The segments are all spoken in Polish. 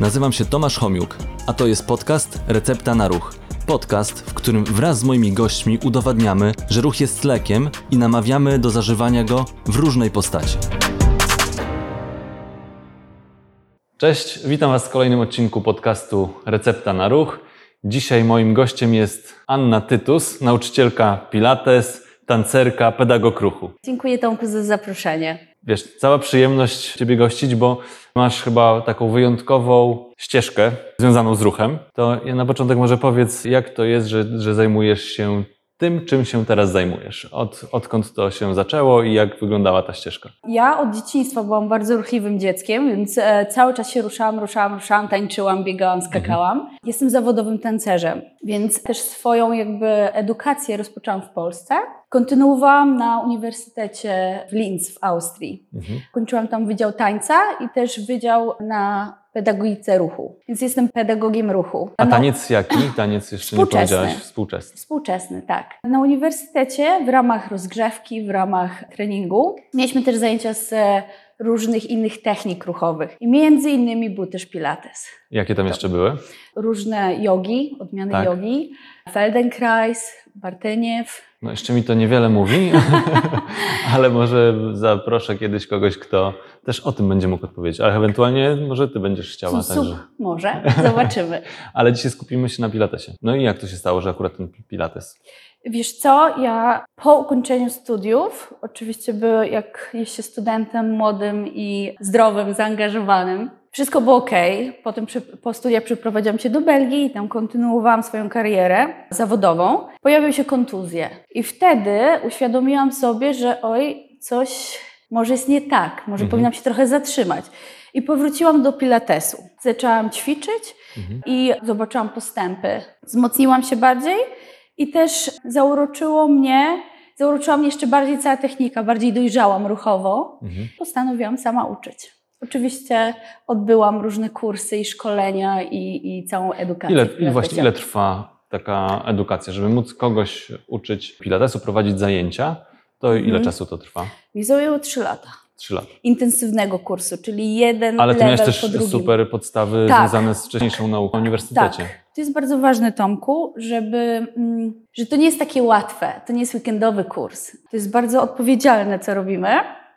Nazywam się Tomasz Homiuk, a to jest podcast Recepta na Ruch. Podcast, w którym wraz z moimi gośćmi udowadniamy, że ruch jest lekiem i namawiamy do zażywania go w różnej postaci. Cześć, witam Was w kolejnym odcinku podcastu Recepta na Ruch. Dzisiaj moim gościem jest Anna Tytus, nauczycielka Pilates, tancerka, pedagog ruchu. Dziękuję Tomku za zaproszenie. Wiesz, cała przyjemność Ciebie gościć, bo masz chyba taką wyjątkową ścieżkę związaną z ruchem. To ja na początek może powiedz, jak to jest, że, że zajmujesz się tym, czym się teraz zajmujesz. Od, odkąd to się zaczęło i jak wyglądała ta ścieżka? Ja od dzieciństwa byłam bardzo ruchliwym dzieckiem, więc e, cały czas się ruszałam, ruszałam, ruszałam, tańczyłam, biegałam, skakałam. Mhm. Jestem zawodowym tancerzem, więc też swoją jakby edukację rozpoczęłam w Polsce. Kontynuowałam na Uniwersytecie w Linz w Austrii. Mhm. Kończyłam tam Wydział Tańca i też Wydział na pedagogice ruchu. Więc jestem pedagogiem ruchu. A taniec jaki? Taniec jeszcze nie powiedziałaś. Współczesny. Współczesny, tak. Na uniwersytecie w ramach rozgrzewki, w ramach treningu mieliśmy też zajęcia z różnych innych technik ruchowych. I między innymi był też pilates. Jakie tam jeszcze były? Różne jogi, odmiany tak. jogi. Feldenkrais, Barteniew, no jeszcze mi to niewiele mówi, ale może zaproszę kiedyś kogoś, kto też o tym będzie mógł odpowiedzieć. Ale ewentualnie może ty będziesz chciała. Sup, także... Może, zobaczymy. ale dzisiaj skupimy się na pilatesie. No i jak to się stało, że akurat ten pilates? Wiesz co, ja po ukończeniu studiów, oczywiście był jak jest się studentem młodym i zdrowym, zaangażowanym, wszystko było ok. Potem po studiach przeprowadziłam się do Belgii i tam kontynuowałam swoją karierę zawodową. Pojawiły się kontuzje. I wtedy uświadomiłam sobie, że oj, coś może jest nie tak, może mhm. powinnam się trochę zatrzymać. I powróciłam do pilatesu. Zaczęłam ćwiczyć mhm. i zobaczyłam postępy. Wzmocniłam się bardziej i też zauroczyło mnie, zauroczyła mnie jeszcze bardziej cała technika, bardziej dojrzałam ruchowo. Mhm. Postanowiłam sama uczyć. Oczywiście odbyłam różne kursy i szkolenia i, i całą edukację. Ile, ile, właśnie, ile trwa taka edukacja, żeby móc kogoś uczyć pilatesu, prowadzić zajęcia? To ile hmm. czasu to trwa? Mi zajęło 3 lata. Trzy lata. Intensywnego kursu, czyli jeden Ale ty miałeś też super podstawy tak. związane z wcześniejszą nauką na uniwersytecie. Tak. To jest bardzo ważne, Tomku, żeby, mm, że to nie jest takie łatwe, to nie jest weekendowy kurs. To jest bardzo odpowiedzialne, co robimy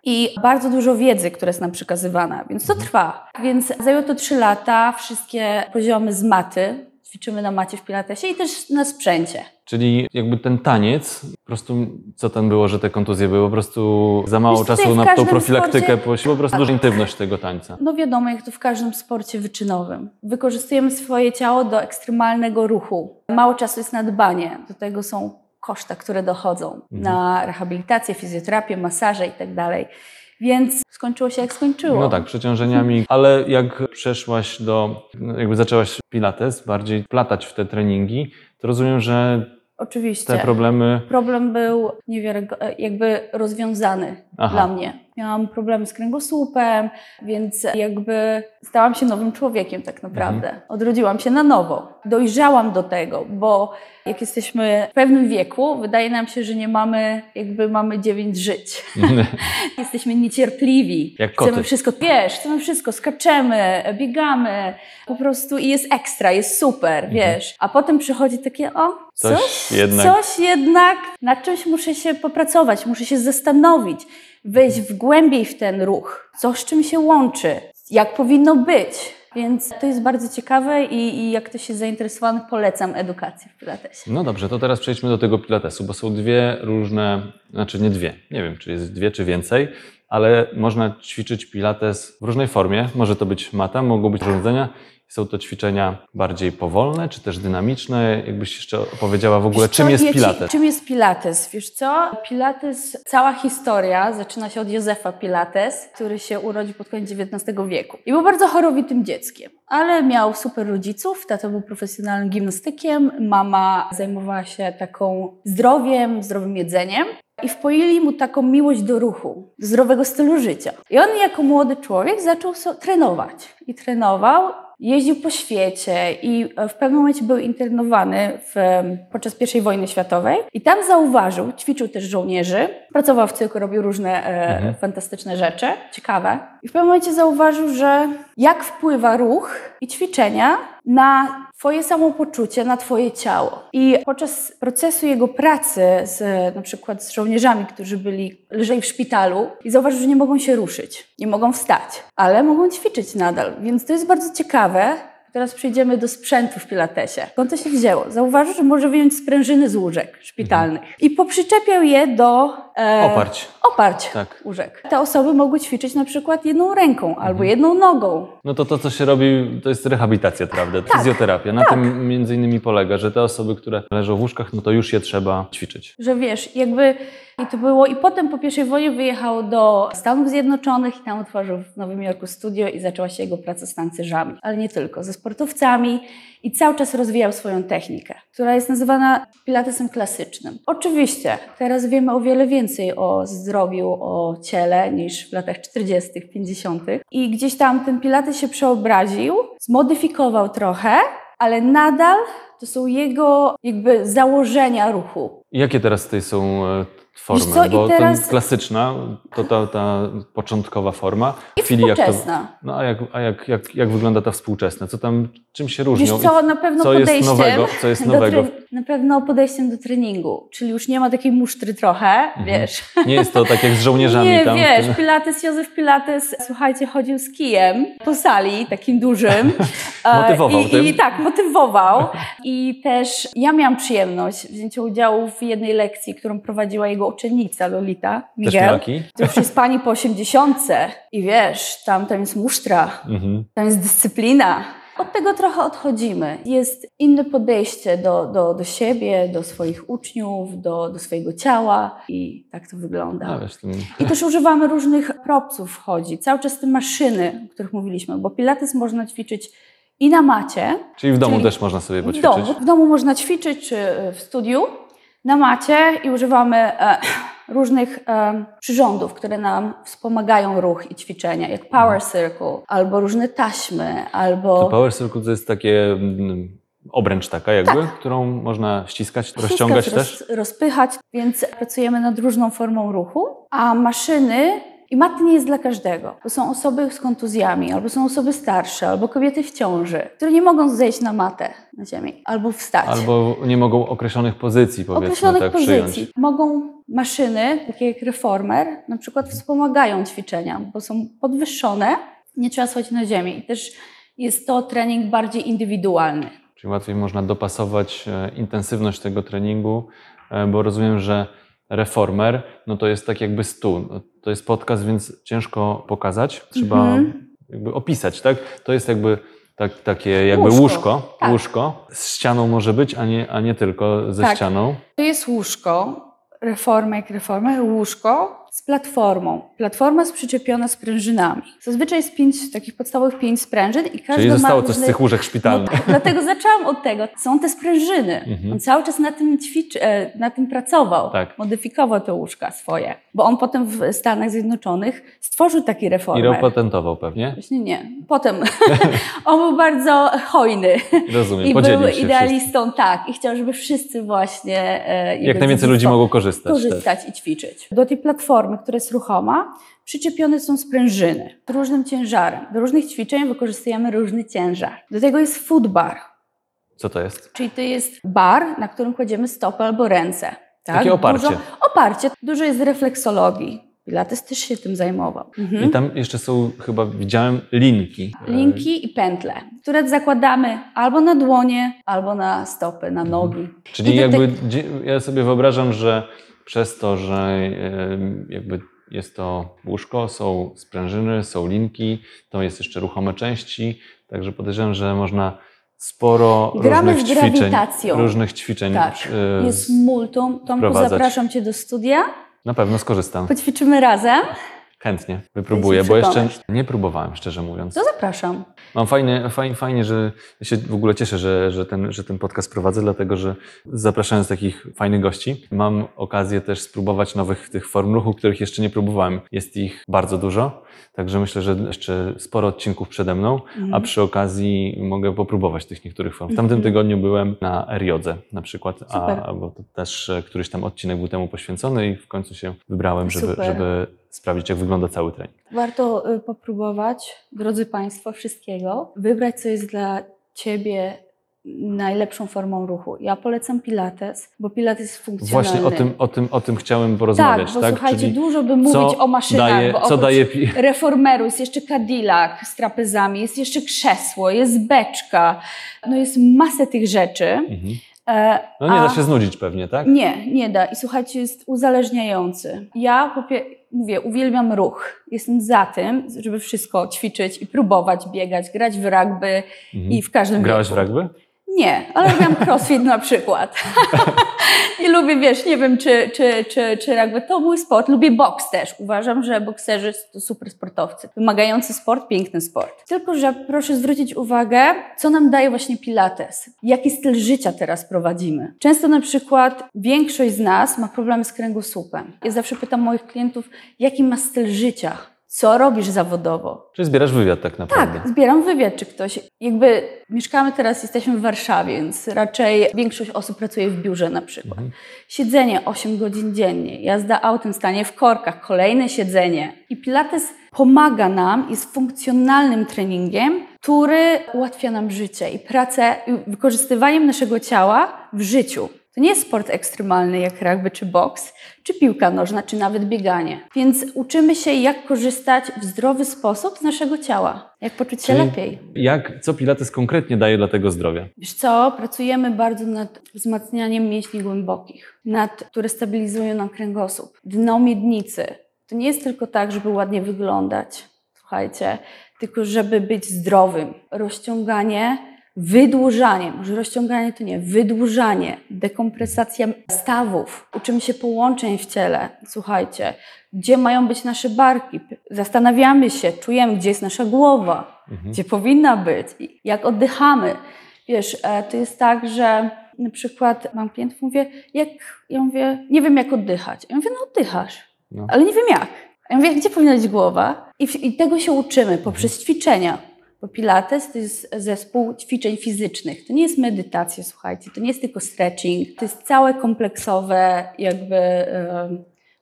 i bardzo dużo wiedzy, która jest nam przekazywana, więc to trwa. Więc zajęło to trzy lata, wszystkie poziomy z maty, ćwiczymy na macie w pilatesie i też na sprzęcie. Czyli jakby ten taniec, po prostu co tam było, że te kontuzje były, po prostu za mało czasu na tą profilaktykę, sporcie... po prostu duża intymność tego tańca. No wiadomo, jak to w każdym sporcie wyczynowym. Wykorzystujemy swoje ciało do ekstremalnego ruchu. Mało czasu jest na dbanie, do tego są koszta, które dochodzą mhm. na rehabilitację, fizjoterapię, masaże i tak dalej. Więc skończyło się jak skończyło. No tak, przeciążeniami, ale jak przeszłaś do, jakby zaczęłaś pilates, bardziej platać w te treningi, to rozumiem, że Oczywiście. te problemy... Problem był niewiarygodny, jakby rozwiązany Aha. dla mnie. Miałam problemy z kręgosłupem, więc jakby stałam się nowym człowiekiem tak naprawdę. Mhm. Odrodziłam się na nowo. Dojrzałam do tego, bo jak jesteśmy w pewnym wieku, wydaje nam się, że nie mamy, jakby mamy dziewięć żyć. jesteśmy niecierpliwi. Jak koty. Chcemy wszystko, wiesz, chcemy wszystko, skaczemy, biegamy, po prostu i jest ekstra, jest super, mhm. wiesz. A potem przychodzi takie, o, coś, coś jednak. coś jednak, nad czymś muszę się popracować, muszę się zastanowić wejść w głębiej w ten ruch, co z czym się łączy, jak powinno być. Więc to jest bardzo ciekawe i, i jak ktoś jest zainteresowany, polecam edukację w Pilatesie. No dobrze, to teraz przejdźmy do tego Pilatesu, bo są dwie różne, znaczy nie dwie, nie wiem, czy jest dwie, czy więcej, ale można ćwiczyć Pilates w różnej formie. Może to być mata, mogą być urządzenia są to ćwiczenia bardziej powolne, czy też dynamiczne? Jakbyś jeszcze opowiedziała w ogóle, Wiesz czym jest Pilates? Czym jest Pilates? Wiesz co? Pilates, cała historia zaczyna się od Józefa Pilates, który się urodził pod koniec XIX wieku. I był bardzo chorowitym dzieckiem, ale miał super rodziców. Tata był profesjonalnym gimnastykiem, mama zajmowała się taką zdrowiem, zdrowym jedzeniem. I wpoili mu taką miłość do ruchu, do zdrowego stylu życia. I on jako młody człowiek zaczął so trenować. I trenował jeździł po świecie i e, w pewnym momencie był internowany w, podczas I wojny światowej i tam zauważył, ćwiczył też żołnierzy, pracował w cyrku, robił różne e, mhm. fantastyczne rzeczy, ciekawe. I w pewnym momencie zauważył, że jak wpływa ruch i ćwiczenia na Twoje samopoczucie, na Twoje ciało. I podczas procesu jego pracy z na przykład z żołnierzami, którzy byli, leżeli w szpitalu i zauważył, że nie mogą się ruszyć, nie mogą wstać, ale mogą ćwiczyć nadal. Więc to jest bardzo ciekawe. Teraz przejdziemy do sprzętu w Pilatesie. Skąd to się wzięło? Zauważył, że może wyjąć sprężyny z łóżek szpitalnych i poprzyczepiał je do e, Oparć. oparć Tak. łóżek. Te osoby mogły ćwiczyć na przykład jedną ręką albo jedną nogą. No to to, co się robi, to jest rehabilitacja, prawda? Fizjoterapia. Na tak. tym między innymi polega, że te osoby, które leżą w łóżkach, no to już je trzeba ćwiczyć. Że wiesz, jakby i to było. I potem po I wojnie wyjechał do Stanów Zjednoczonych i tam otworzył w Nowym Jorku studio i zaczęła się jego praca z tancerzami. Ale nie tylko, ze sportowcami i cały czas rozwijał swoją technikę, która jest nazywana pilatesem klasycznym. Oczywiście, teraz wiemy o wiele więcej o zdrowiu, o ciele niż w latach 40., 50. I gdzieś tam ten pilates się przeobraził, zmodyfikował trochę, ale nadal to są jego jakby założenia ruchu. Jakie teraz tutaj są Wiesz co, i Bo teraz- klasyczna, to ta, ta początkowa forma. I chwili jak to, współczesna. no a jak, a jak, jak, jak wygląda ta współczesna? Co tam, czym się różnią? Wiesz co, na pewno co jest podejściem nowego? Co jest do nowego? tre- na pewno podejściem do treningu, czyli już nie ma takiej musztry trochę, wiesz. Nie jest to tak jak z żołnierzami Nie, tam. wiesz, Pilates, Józef Pilates, słuchajcie, chodził z kijem po sali, takim dużym. E, Motywował I, tym. I tak, motywował. I też ja miałam przyjemność wzięcia udziału w jednej lekcji, którą prowadziła jego uczennica Lolita Miguel. To już jest pani po osiemdziesiątce i wiesz, tam, tam jest musztra, Mhm. tam jest dyscyplina. Od tego trochę odchodzimy. Jest inne podejście do, do, do siebie, do swoich uczniów, do, do swojego ciała i tak to wygląda. No, wiesz, tym... I też używamy różnych propsów wchodzi, cały czas te maszyny, o których mówiliśmy, bo pilates można ćwiczyć i na macie, Czyli w domu Czyli też można sobie w poćwiczyć. domu. W domu można ćwiczyć, czy w studiu, na macie i używamy e, różnych e, przyrządów, które nam wspomagają ruch i ćwiczenia, jak Power Circle, albo różne taśmy, albo... To Power Circle to jest takie mm, obręcz taka jakby, którą można ściskać, rozciągać ściskać, też. roz, rozpychać, więc pracujemy nad różną formą ruchu, a maszyny i mat nie jest dla każdego. To są osoby z kontuzjami, albo są osoby starsze, albo kobiety w ciąży, które nie mogą zejść na matę na ziemi, albo wstać. Albo nie mogą określonych pozycji, powiedzmy, określonych tak pozycji. przyjąć. Mogą maszyny, takie jak reformer, na przykład wspomagają ćwiczenia, bo są podwyższone, nie trzeba schodzić na ziemię i też jest to trening bardziej indywidualny. Czyli łatwiej można dopasować e, intensywność tego treningu, e, bo rozumiem, że reformer, no to jest tak jakby stół. To jest podcast, więc ciężko pokazać. Trzeba Mhm. jakby opisać, tak? To jest jakby tak, takie jakby Łóżko. łóżko, Tak. łóżko. Z ścianą może być, a nie, a nie tylko ze Tak. ścianą. To jest łóżko, reforma jak reforma, łóżko z platformą. Platforma jest przyczepiona sprężynami. Zazwyczaj jest pięć, takich podstawowych pięć sprężyn i każda Czyli ma zostało coś z tych łóżek No, szpitalnych. tak, dlatego zaczęłam od tego. Są te sprężyny. Mhm. On cały czas na tym ćwiczy, e, na tym pracował. Tak. Modyfikował te łóżka swoje. Bo on potem w Stanach Zjednoczonych stworzył taki I reformer. opatentował pewnie. Właśnie nie. Potem on był bardzo hojny. Rozumiem, I podzielił był idealistą, tak. I chciał, żeby wszyscy właśnie e, Jak najwięcej ludzi mogło korzystać. też. korzystać i ćwiczyć. Do tej platformy, która jest ruchoma, przyczepione są sprężyny różnym ciężarem. Do różnych ćwiczeń wykorzystujemy różny ciężar. Do tego jest food bar, Co to jest? czyli to jest bar, na którym kładziemy stopy albo ręce. Tak? Takie oparcie. Dużo, oparcie. Dużo jest refleksologii. Pilates też się tym zajmował. Mhm. I tam jeszcze są, chyba widziałem, linki. Linki i pętle, które zakładamy albo na dłonie, albo na stopy, na nogi. Czyli I do jakby te- ja sobie wyobrażam, że przez to, że jakby jest to łóżko, są sprężyny, są linki, to jest jeszcze ruchome części, także podejrzewam, że można sporo Gramy różnych z ćwiczeń, różnych ćwiczeń Tak, e, jest multum. Tomku, wprowadzać. zapraszam Cię do studia. na pewno skorzystam. Poćwiczymy razem. Chętnie wypróbuję, bo jeszcze nie próbowałem, szczerze mówiąc. To zapraszam. Mam fajnie, fajnie, fajnie, że ja się w ogóle cieszę, że, że, ten, że ten podcast prowadzę, dlatego że zapraszając takich fajnych gości, mam okazję też spróbować nowych tych form ruchu, których jeszcze nie próbowałem. Jest ich bardzo dużo, także myślę, że jeszcze sporo odcinków przede mną, a przy okazji mogę popróbować tych niektórych form. W tamtym Mhm. tygodniu byłem na Eriodze na przykład, a, Super. a bo to też e, któryś tam odcinek był temu poświęcony i w końcu się wybrałem, żeby, Super. żeby sprawdzić, jak wygląda cały trening. Warto y, popróbować, drodzy Państwo, wszystkiego, wybrać, co jest dla Ciebie najlepszą formą ruchu. Ja polecam Pilates, bo Pilates jest funkcjonalny. Właśnie o tym, o tym, o tym chciałem tak, porozmawiać. bo tak? słuchajcie, Czyli dużo by mówić o maszynach, daje, bo co daje pi- reformeru jest jeszcze Cadillac z trapezami, jest jeszcze krzesło, jest beczka, no jest masę tych rzeczy. Mhm. E, No nie a- da się znudzić pewnie, tak? Nie, nie da. I słuchajcie, jest uzależniający. Ja popie- mówię, uwielbiam ruch. Jestem za tym, żeby wszystko ćwiczyć i próbować biegać, grać w rugby Mhm. i w każdym Grałaś w wieku. rugby? Nie, ale robiłam crossfit na przykład. I lubię, wiesz, nie wiem, czy, czy, czy, czy rugby to mój sport. Lubię boks też. Uważam, że bokserzy to super sportowcy. Wymagający sport, piękny sport. Tylko, że proszę zwrócić uwagę, co nam daje właśnie Pilates. Jaki styl życia teraz prowadzimy. Często na przykład większość z nas ma problemy z kręgosłupem. Ja zawsze pytam moich klientów, jaki ma styl życia. Co robisz zawodowo? Czy zbierasz wywiad tak naprawdę? Tak, zbieram wywiad, czy ktoś. Jakby mieszkamy teraz, jesteśmy w Warszawie, więc raczej większość osób pracuje w biurze na przykład. Mhm. Siedzenie 8 godzin dziennie, jazda autem, stanie w korkach, kolejne siedzenie. I Pilates pomaga nam, jest funkcjonalnym treningiem, który ułatwia nam życie i pracę, i wykorzystywaniem naszego ciała w życiu. To nie jest sport ekstremalny jak rugby czy boks, czy piłka nożna, czy nawet bieganie. Więc uczymy się, jak korzystać w zdrowy sposób z naszego ciała, jak poczuć się Czyli lepiej. Jak, co Pilates konkretnie daje dla tego zdrowia? Wiesz co, pracujemy bardzo nad wzmacnianiem mięśni głębokich, nad, które stabilizują nam kręgosłup. Dno miednicy. To nie jest tylko tak, żeby ładnie wyglądać, słuchajcie, tylko żeby być zdrowym. Rozciąganie, wydłużanie, może rozciąganie to nie, wydłużanie, dekompresacja stawów. Uczymy się połączeń w ciele, słuchajcie, gdzie mają być nasze barki. Zastanawiamy się, czujemy, gdzie jest nasza głowa, gdzie powinna być, jak oddychamy. Wiesz, e, to jest tak, że na przykład mam klientów, mówię, jak, ja mówię, nie wiem jak oddychać. Ja mówię, no oddychasz, No. ale nie wiem jak. Ja mówię, gdzie powinna być głowa? I, w- I tego się uczymy poprzez ćwiczenia. Bo Pilates to jest zespół ćwiczeń fizycznych. To nie jest medytacja, słuchajcie, to nie jest tylko stretching. To jest całe kompleksowe jakby...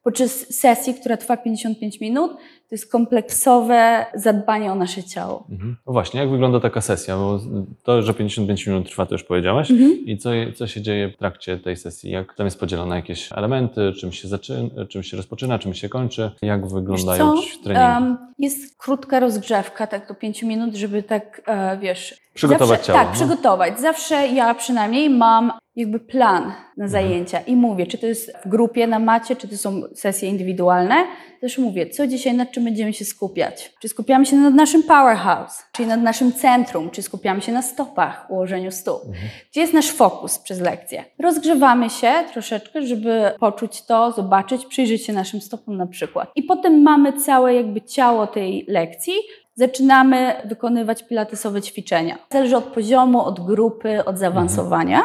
podczas sesji, która trwa 55 minut, to jest kompleksowe zadbanie o nasze ciało. Mhm. No właśnie, jak wygląda taka sesja? Bo to, że 55 minut trwa, to już powiedziałaś. Mhm. I co, co się dzieje w trakcie tej sesji? Jak tam jest podzielone jakieś elementy? Czym się zaczyna, czym się rozpoczyna, czym się kończy? Jak wyglądają treningi? Em, jest krótka rozgrzewka, tak do 5 minut, żeby tak, e, wiesz... Przygotować zawsze, ciało, Tak, no. przygotować. Zawsze ja przynajmniej mam jakby plan Mhm. na zajęcia i mówię, czy to jest w grupie na macie, czy to są sesje indywidualne. Też mówię, co dzisiaj, nad czym będziemy się skupiać. Czy skupiamy się nad naszym powerhouse, czyli nad naszym centrum, czy skupiamy się na stopach, ułożeniu stóp. Mhm. Gdzie jest nasz fokus przez lekcję? Rozgrzewamy się troszeczkę, żeby poczuć to, zobaczyć, przyjrzeć się naszym stopom na przykład. I potem mamy całe jakby ciało tej lekcji, zaczynamy wykonywać pilatesowe ćwiczenia. Zależy od poziomu, od grupy, od zaawansowania.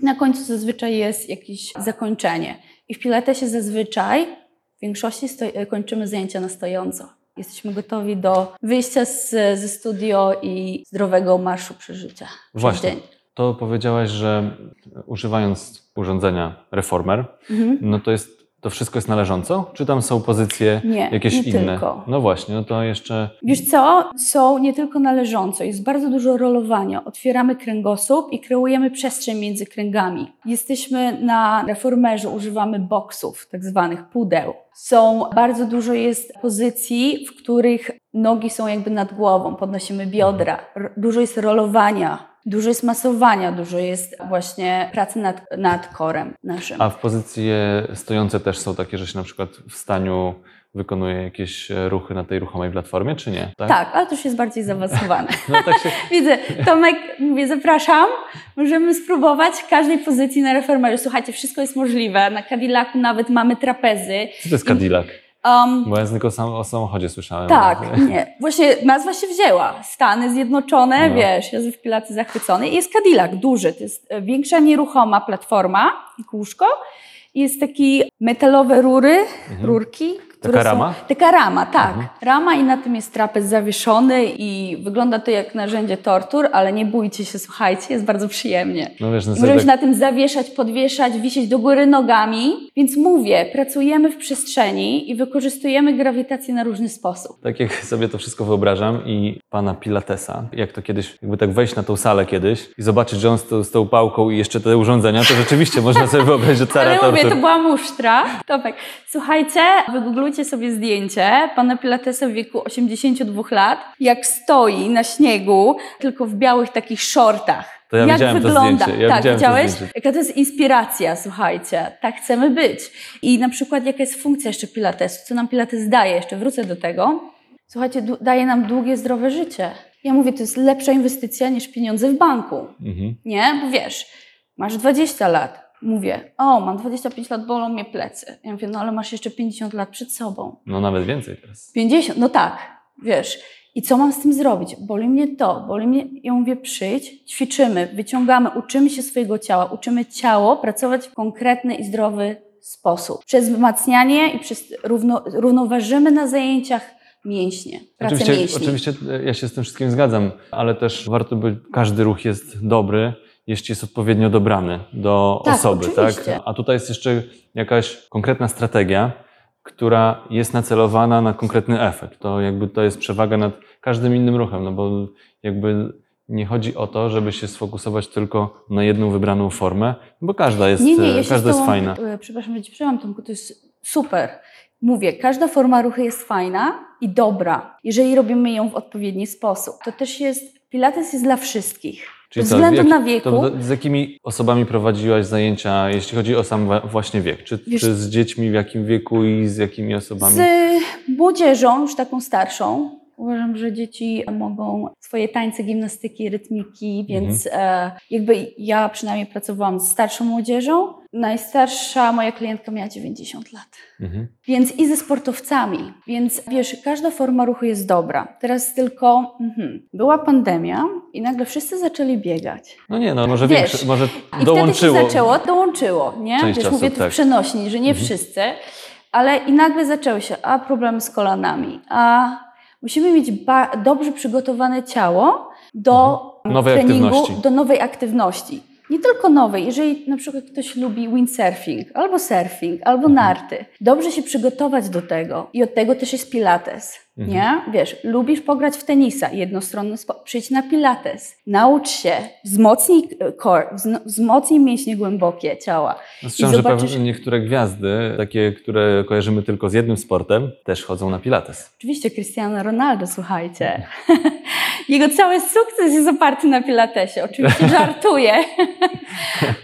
Na końcu zazwyczaj jest jakieś zakończenie. I w pilatesie zazwyczaj w większości stoi- kończymy zajęcia na stojąco. Jesteśmy gotowi do wyjścia z, ze studio i zdrowego marszu przeżycia. Właśnie. dzień. To powiedziałaś, że używając urządzenia Reformer, Mhm. no to jest to wszystko jest należąco? Czy tam są pozycje Nie, jakieś nie inne? tylko. No właśnie, no to jeszcze Wiesz co? Są nie tylko należąco, jest bardzo dużo rolowania. Otwieramy kręgosłup i kreujemy przestrzeń między kręgami. Jesteśmy na reformerze, używamy boksów, tak zwanych pudeł. Są, bardzo dużo jest pozycji, w których nogi są jakby nad głową, podnosimy biodra. Dużo jest rolowania, dużo jest masowania, dużo jest właśnie pracy nad, nad korem naszym. A w pozycje stojące też są takie, że się na przykład w staniu wykonuje jakieś ruchy na tej ruchomej platformie, czy nie? tak, ale to już jest bardziej zaawansowane. No tak się, Widzę, Tomek, mówię, zapraszam, możemy spróbować w każdej pozycji na reformerze. Słuchajcie, wszystko jest możliwe. Na Cadillacu nawet mamy trapezy. co to jest Cadillac? Um, Bo ja tylko sam, o samochodzie słyszałem. tak, nie. Właśnie nazwa się wzięła. Stany Zjednoczone, No. wiesz, ja w Pilaty zachwycony. I jest Cadillac, duży. To jest e, większa nieruchoma platforma i kółszko. I Jest taki metalowe rury, Mhm. rurki, Które rama? Są, taka rama, tak. Mhm. Rama i na tym jest trapez zawieszony i wygląda to jak narzędzie tortur, ale nie bójcie się, słuchajcie, jest bardzo przyjemnie. No wiesz, no możemy się tak, na tym zawieszać, podwieszać, wisieć do góry nogami. Więc mówię, pracujemy w przestrzeni i wykorzystujemy grawitację na różny sposób. tak jak sobie to wszystko wyobrażam i pana Pilatesa, jak to kiedyś, jakby tak wejść na tą salę kiedyś i zobaczyć, że on z, tą- z tą pałką i jeszcze te urządzenia, to rzeczywiście można sobie wyobrazić, że cara Ale mówię, to była musztra. Tomek. Słuchajcie, wygooglujcie sobie zdjęcie pana Pilatesa w wieku 82 lat, jak stoi na śniegu, tylko w białych takich shortach. To ja jak wygląda? ja tak, widziałeś? Jaka to jest inspiracja, słuchajcie. Tak chcemy być. I na przykład jaka jest funkcja jeszcze Pilatesu? Co nam Pilates daje? Jeszcze wrócę do tego. Słuchajcie, daje nam długie, zdrowe życie. Ja mówię, to jest lepsza inwestycja niż pieniądze w banku. Mhm. Nie? Bo wiesz, masz 20 lat. Mówię, o, mam 25 lat, bolą mnie plecy. Ja mówię, no ale masz jeszcze 50 lat przed sobą. No nawet więcej teraz. 50, no tak, wiesz. I co mam z tym zrobić? Boli mnie to, boli mnie. Ja mówię, przyjdź, ćwiczymy, wyciągamy, uczymy się swojego ciała, uczymy ciało pracować w konkretny i zdrowy sposób. Przez wzmacnianie i przez równo, równoważymy na zajęciach mięśnie, pracę Oczywiście, mięśni. oczywiście e, ja się z tym wszystkim zgadzam, ale też warto by, każdy ruch jest dobry, jeśli jest odpowiednio dobrany do Tak, osoby, oczywiście. tak? A tutaj jest jeszcze jakaś konkretna strategia, która jest nacelowana na konkretny efekt. To jakby to jest przewaga nad każdym innym ruchem, no bo jakby nie chodzi o to, żeby się sfokusować tylko na jedną wybraną formę, bo każda jest, Nie, nie, ja e, się każda jest tobą, fajna. e, Przepraszam, że ci przerwam, Tomku, to jest super. Mówię, każda forma ruchu jest fajna i dobra, jeżeli robimy ją w odpowiedni sposób. To też jest, Pilates jest dla wszystkich. Co, względu jak- na wieku. To z jakimi osobami prowadziłaś zajęcia, jeśli chodzi o sam właśnie wiek? Czy, Wiesz- czy z dziećmi w jakim wieku i z jakimi osobami? Z młodzieżą, już taką starszą. Uważam, że dzieci mogą swoje tańce, gimnastyki, rytmiki, więc e, jakby ja przynajmniej pracowałam z starszą młodzieżą. Najstarsza moja klientka miała 90 lat. Mhm. Więc i ze sportowcami. Więc wiesz, każda forma ruchu jest dobra. Teraz tylko mhm, była pandemia i nagle wszyscy zaczęli biegać. No nie, no może Wiesz, większe, może I dołączyło. wtedy się zaczęło, dołączyło, nie? Część Wiesz, czasu, mówię tu tak. w przenośni, że nie Mhm. wszyscy, ale i nagle zaczęły się, a problemy z kolanami, a musimy mieć dobrze przygotowane ciało do Mhm. Nowej treningu, aktywności. do nowej aktywności. Nie tylko nowej, jeżeli na przykład ktoś lubi windsurfing, albo surfing, albo Mhm. narty, dobrze się przygotować do tego i od tego też jest pilates, Mhm. nie? Wiesz, lubisz pograć w tenisa, jednostronny spo... przyjdź na pilates, naucz się, wzmocnij e, core, wzno- wzmocnij mięśnie głębokie ciała. Słyszałem, że zobaczysz- niektóre gwiazdy, takie, które kojarzymy tylko z jednym sportem, też chodzą na pilates. Oczywiście Cristiano Ronaldo, słuchajcie. Jego cały sukces jest oparty na pilatesie. Oczywiście żartuję.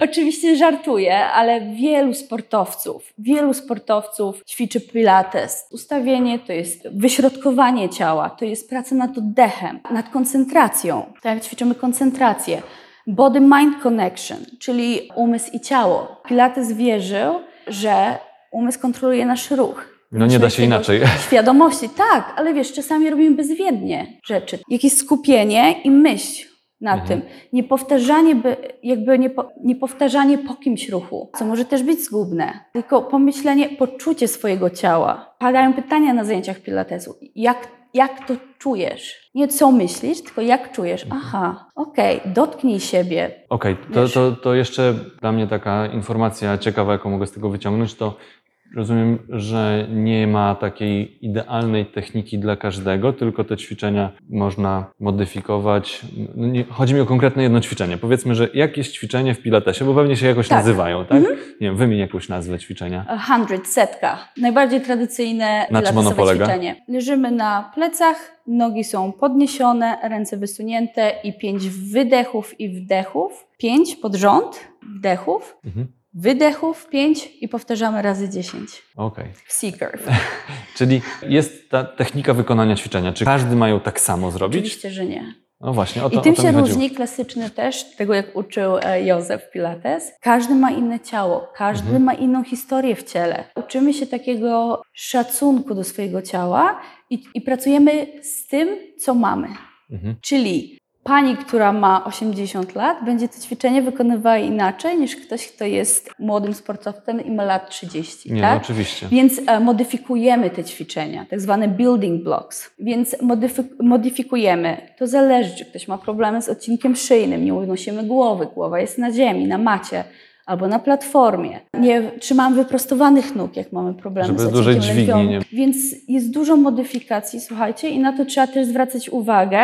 Oczywiście żartuję, ale wielu sportowców, wielu sportowców ćwiczy pilates. Ustawienie to jest wyśrodkowanie ciała, to jest praca nad oddechem, nad koncentracją. Tak jak ćwiczymy koncentrację. Body-mind connection, czyli umysł i ciało. Pilates wierzył, że umysł kontroluje nasz ruch. No nie da się inaczej. Świadomości, tak, ale wiesz, czasami robimy bezwiednie rzeczy. Jakieś skupienie i myśl na Mhm. tym. Niepowtarzanie, by, jakby niepo, niepowtarzanie po kimś ruchu, co może też być zgubne. Tylko pomyślenie, poczucie swojego ciała. Padają pytania na zajęciach pilatesu. Jak, jak to czujesz? Nie co myślisz, tylko jak czujesz. Mhm. Aha, okej, dotknij siebie. Okej, to, Wiesz. to, to jeszcze dla mnie taka informacja ciekawa, jaką mogę z tego wyciągnąć, to rozumiem, że nie ma takiej idealnej techniki dla każdego, tylko te ćwiczenia można modyfikować. No nie, chodzi mi o konkretne jedno ćwiczenie. Powiedzmy, że jakieś ćwiczenie w pilatesie, bo pewnie się jakoś Tak. nazywają, tak? Nie wiem, wymień jakąś nazwę ćwiczenia. A Hundred, setka. Najbardziej tradycyjne Na czym ono polega? ćwiczenie. Leżymy na plecach, nogi są podniesione, ręce wysunięte i pięć wydechów i wdechów. Pięć pod rząd wdechów, Mhm. Wydechów pięć i powtarzamy razy dziesięć. Okej. W C-curve. Czyli jest ta technika wykonania ćwiczenia. Czy każdy ma ją tak samo zrobić? Oczywiście, że nie. No właśnie, o to, I tym o to się różni klasyczny też, tego jak uczył e, Józef Pilates. Każdy ma inne ciało, każdy Mhm. ma inną historię w ciele. Uczymy się takiego szacunku do swojego ciała i, i pracujemy z tym, co mamy. Mhm. Czyli pani, która ma 80 lat, będzie to ćwiczenie wykonywała inaczej niż ktoś, kto jest młodym sportowcem i ma lat 30. Nie, tak? no oczywiście. Więc e, modyfikujemy te ćwiczenia, tak zwane building blocks. Więc modyfik modyfikujemy. To zależy, czy ktoś ma problemy z odcinkiem szyjnym, nie unosimy głowy, głowa jest na ziemi, na macie albo na platformie. Nie trzymamy wyprostowanych nóg, jak mamy problemy Żeby z odcinkiem dźwigni nie- Więc jest dużo modyfikacji, słuchajcie, i na to trzeba też zwracać uwagę.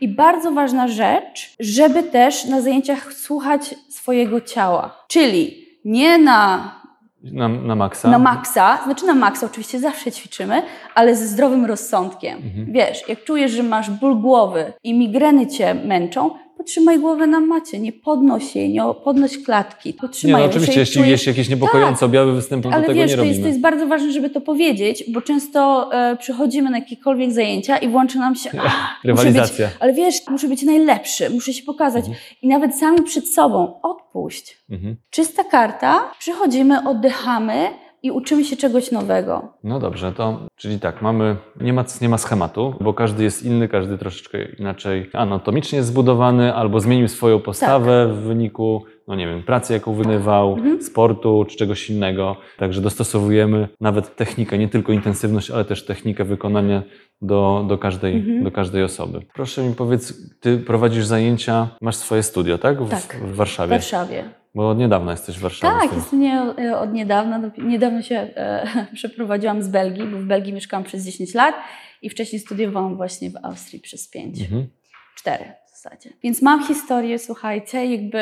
I bardzo ważna rzecz, żeby też na zajęciach słuchać swojego ciała. Czyli nie na Na, na maksa. na maksa, znaczy na maksa oczywiście zawsze ćwiczymy, ale ze zdrowym rozsądkiem. Mhm. Wiesz, jak czujesz, że masz ból głowy i migreny cię męczą, potrzymaj głowę na macie, nie podnoś jej, nie podnoś klatki, Nie, potrzymaj no ją. oczywiście, jeśli czujesz- jest jakiś niepokojący objawy występu, to ale tego wiesz, nie to jest, to jest bardzo ważne, żeby to powiedzieć, bo często e, przychodzimy na jakiekolwiek zajęcia i włączy nam się, a, muszę być, Rywalizacja. ale wiesz, muszę być najlepszy, muszę się pokazać. Mhm. I nawet sami przed sobą, odpuść. Mhm. Czysta karta, przychodzimy, oddychamy i uczymy się czegoś nowego. No dobrze, to czyli tak, mamy, nie ma, nie ma schematu, bo każdy jest inny, każdy troszeczkę inaczej anatomicznie jest zbudowany, albo zmienił swoją postawę w wyniku, no nie wiem, pracy, jaką wykonywał, Mhm. sportu czy czegoś innego. Także dostosowujemy nawet technikę, nie tylko intensywność, ale też technikę wykonania do, do, każdej, Mhm. do każdej osoby. Proszę mi powiedz, ty prowadzisz zajęcia, masz swoje studio, tak? W, Tak, w W Warszawie. Bo od niedawna jesteś w Warszawie. Tak, jestem nie e, od niedawna. Niedawno się e, przeprowadziłam z Belgii, bo w Belgii mieszkałam przez 10 lat i wcześniej studiowałam właśnie w Austrii przez 5. Mhm. cztery w zasadzie. Więc mam historię, słuchajcie, jakby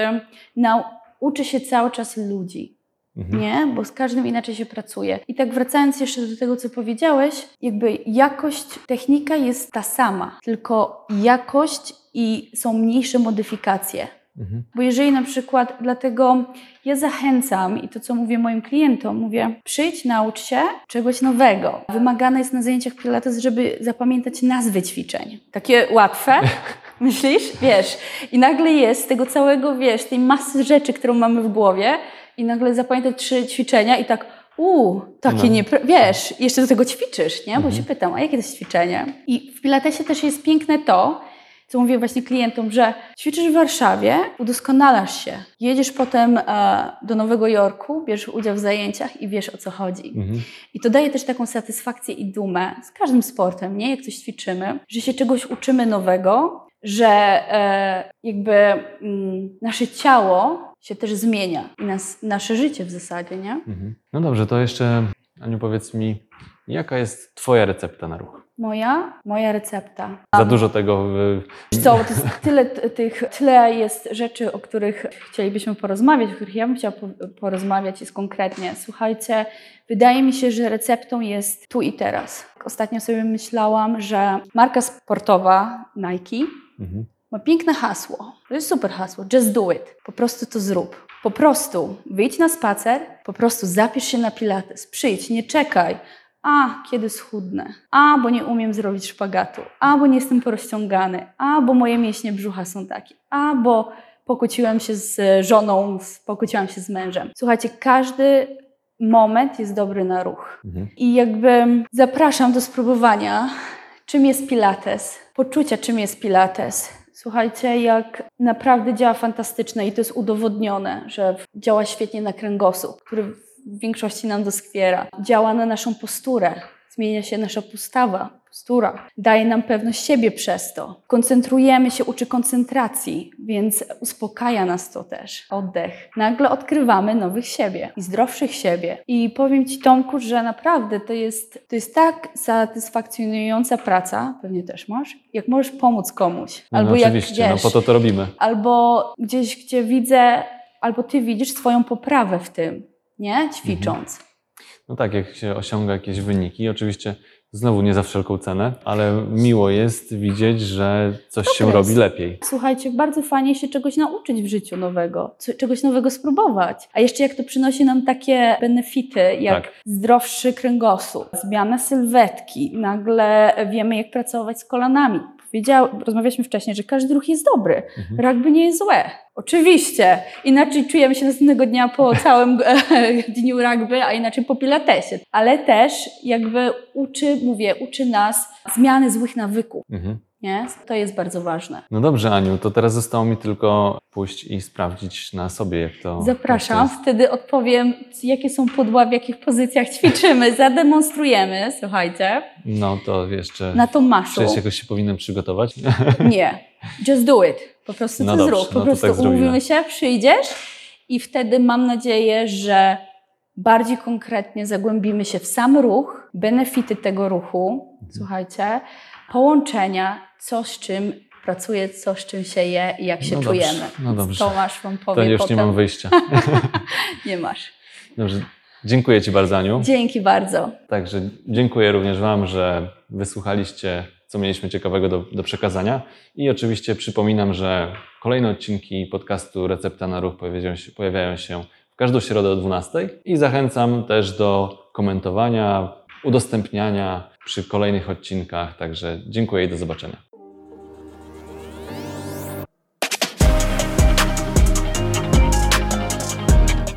nau- uczę się cały czas ludzi, Mhm. nie? Bo z każdym inaczej się pracuje. I tak wracając jeszcze do tego, co powiedziałeś, jakby jakość, technika jest ta sama, tylko jakość i są mniejsze modyfikacje. Mhm. Bo jeżeli na przykład, dlatego ja zachęcam i to, co mówię moim klientom, mówię, przyjdź, naucz się czegoś nowego. Wymagane jest na zajęciach Pilates, żeby zapamiętać nazwy ćwiczeń. Takie łatwe, myślisz? Wiesz. I nagle jest z tego całego, wiesz, tej masy rzeczy, którą mamy w głowie i nagle zapamiętać trzy ćwiczenia i tak, uuu, takie No. nie, wiesz, jeszcze do tego ćwiczysz, nie? Bo Mhm. się pytam, a jakie to jest ćwiczenie? I w Pilatesie też jest piękne to, co mówię właśnie klientom, że ćwiczysz w Warszawie, udoskonalasz się, jedziesz potem e, do Nowego Jorku, bierzesz udział w zajęciach i wiesz o co chodzi. Mhm. I to daje też taką satysfakcję i dumę z każdym sportem, nie? Jak coś ćwiczymy, że się czegoś uczymy nowego, że e, jakby mm, nasze ciało się też zmienia i nas, nasze życie w zasadzie, nie? Mhm. No dobrze, to jeszcze, Aniu, powiedz mi, jaka jest Twoja recepta na ruch? Moja, moja recepta. Za dużo tego. Wiesz Co, to jest tyle, tych, tyle jest rzeczy, o których chcielibyśmy porozmawiać, o których ja bym chciała po, porozmawiać jest konkretnie. Słuchajcie, wydaje mi się, że receptą jest tu i teraz. Ostatnio sobie myślałam, że marka sportowa Nike Mhm. ma piękne hasło. To jest super hasło. Just do it. Po prostu to zrób. Po prostu wyjdź na spacer, po prostu zapisz się na pilates. Przyjdź, nie czekaj. A, kiedy schudnę? A, bo nie umiem zrobić szpagatu. A, bo nie jestem porozciągany. A, bo moje mięśnie brzucha są takie. A, bo pokłóciłem się z żoną, pokłóciłam się z mężem. Słuchajcie, każdy moment jest dobry na ruch. Mhm. I jakby zapraszam do spróbowania, czym jest Pilates, poczucia, czym jest Pilates. Słuchajcie, jak naprawdę działa fantastycznie i to jest udowodnione, że działa świetnie na kręgosłup, który w większości nam doskwiera. Działa na naszą posturę, zmienia się nasza postawa, postura. Daje nam pewność siebie przez to. Koncentrujemy się, uczy koncentracji, więc uspokaja nas to też. Oddech. Nagle odkrywamy nowych siebie i zdrowszych siebie. I powiem Ci, Tomku, że naprawdę to jest, to jest tak satysfakcjonująca praca, pewnie też masz, jak możesz pomóc komuś. No, Albo no, jak oczywiście, wiesz, no po to to robimy. albo gdzieś, gdzie widzę, albo Ty widzisz swoją poprawę w tym, nie? Ćwicząc. No tak, jak się osiąga jakieś wyniki, oczywiście znowu nie za wszelką cenę, ale miło jest widzieć, że coś się jest. robi lepiej. Słuchajcie, bardzo fajnie się czegoś nauczyć w życiu nowego, czegoś nowego spróbować. A jeszcze jak to przynosi nam takie benefity, jak Tak. zdrowszy kręgosłup, zmiana sylwetki, nagle wiemy, jak pracować z kolanami. Powiedział, rozmawialiśmy wcześniej, że każdy ruch jest dobry, Mhm. rugby nie jest złe. Oczywiście. Inaczej czujemy się następnego dnia po całym e, dniu rugby, a inaczej po pilatesie. Ale też jakby uczy, mówię, uczy nas zmiany złych nawyków. Mhm. Nie? To jest bardzo ważne. No dobrze, Aniu, to teraz zostało mi tylko pójść i sprawdzić na sobie, jak to. Zapraszam, Jak to wtedy odpowiem, jakie są pudła, w jakich pozycjach ćwiczymy, zademonstrujemy, słuchajcie, No to jeszcze. na tą maszu. Przecież jakoś się powinienem przygotować. Nie, just do it. Po prostu No to dobrze, zrób. Po no prostu tak umówimy się, przyjdziesz i wtedy mam nadzieję, że bardziej konkretnie zagłębimy się w sam ruch, benefity tego ruchu, Mhm. słuchajcie, połączenia, co z czym pracuje, co z czym się je i jak się No dobrze, czujemy. no dobrze. Tomasz wam powie To już potem. nie mam wyjścia. nie masz. Dobrze. Dziękuję Ci bardzo, Aniu. Dzięki bardzo. Także dziękuję również Wam, że wysłuchaliście, co mieliśmy ciekawego do, do przekazania. I oczywiście przypominam, że kolejne odcinki podcastu Recepta na Ruch pojawiają się, pojawiają się w każdą środę o 12. I zachęcam też do komentowania, udostępniania przy kolejnych odcinkach. Także dziękuję i do zobaczenia.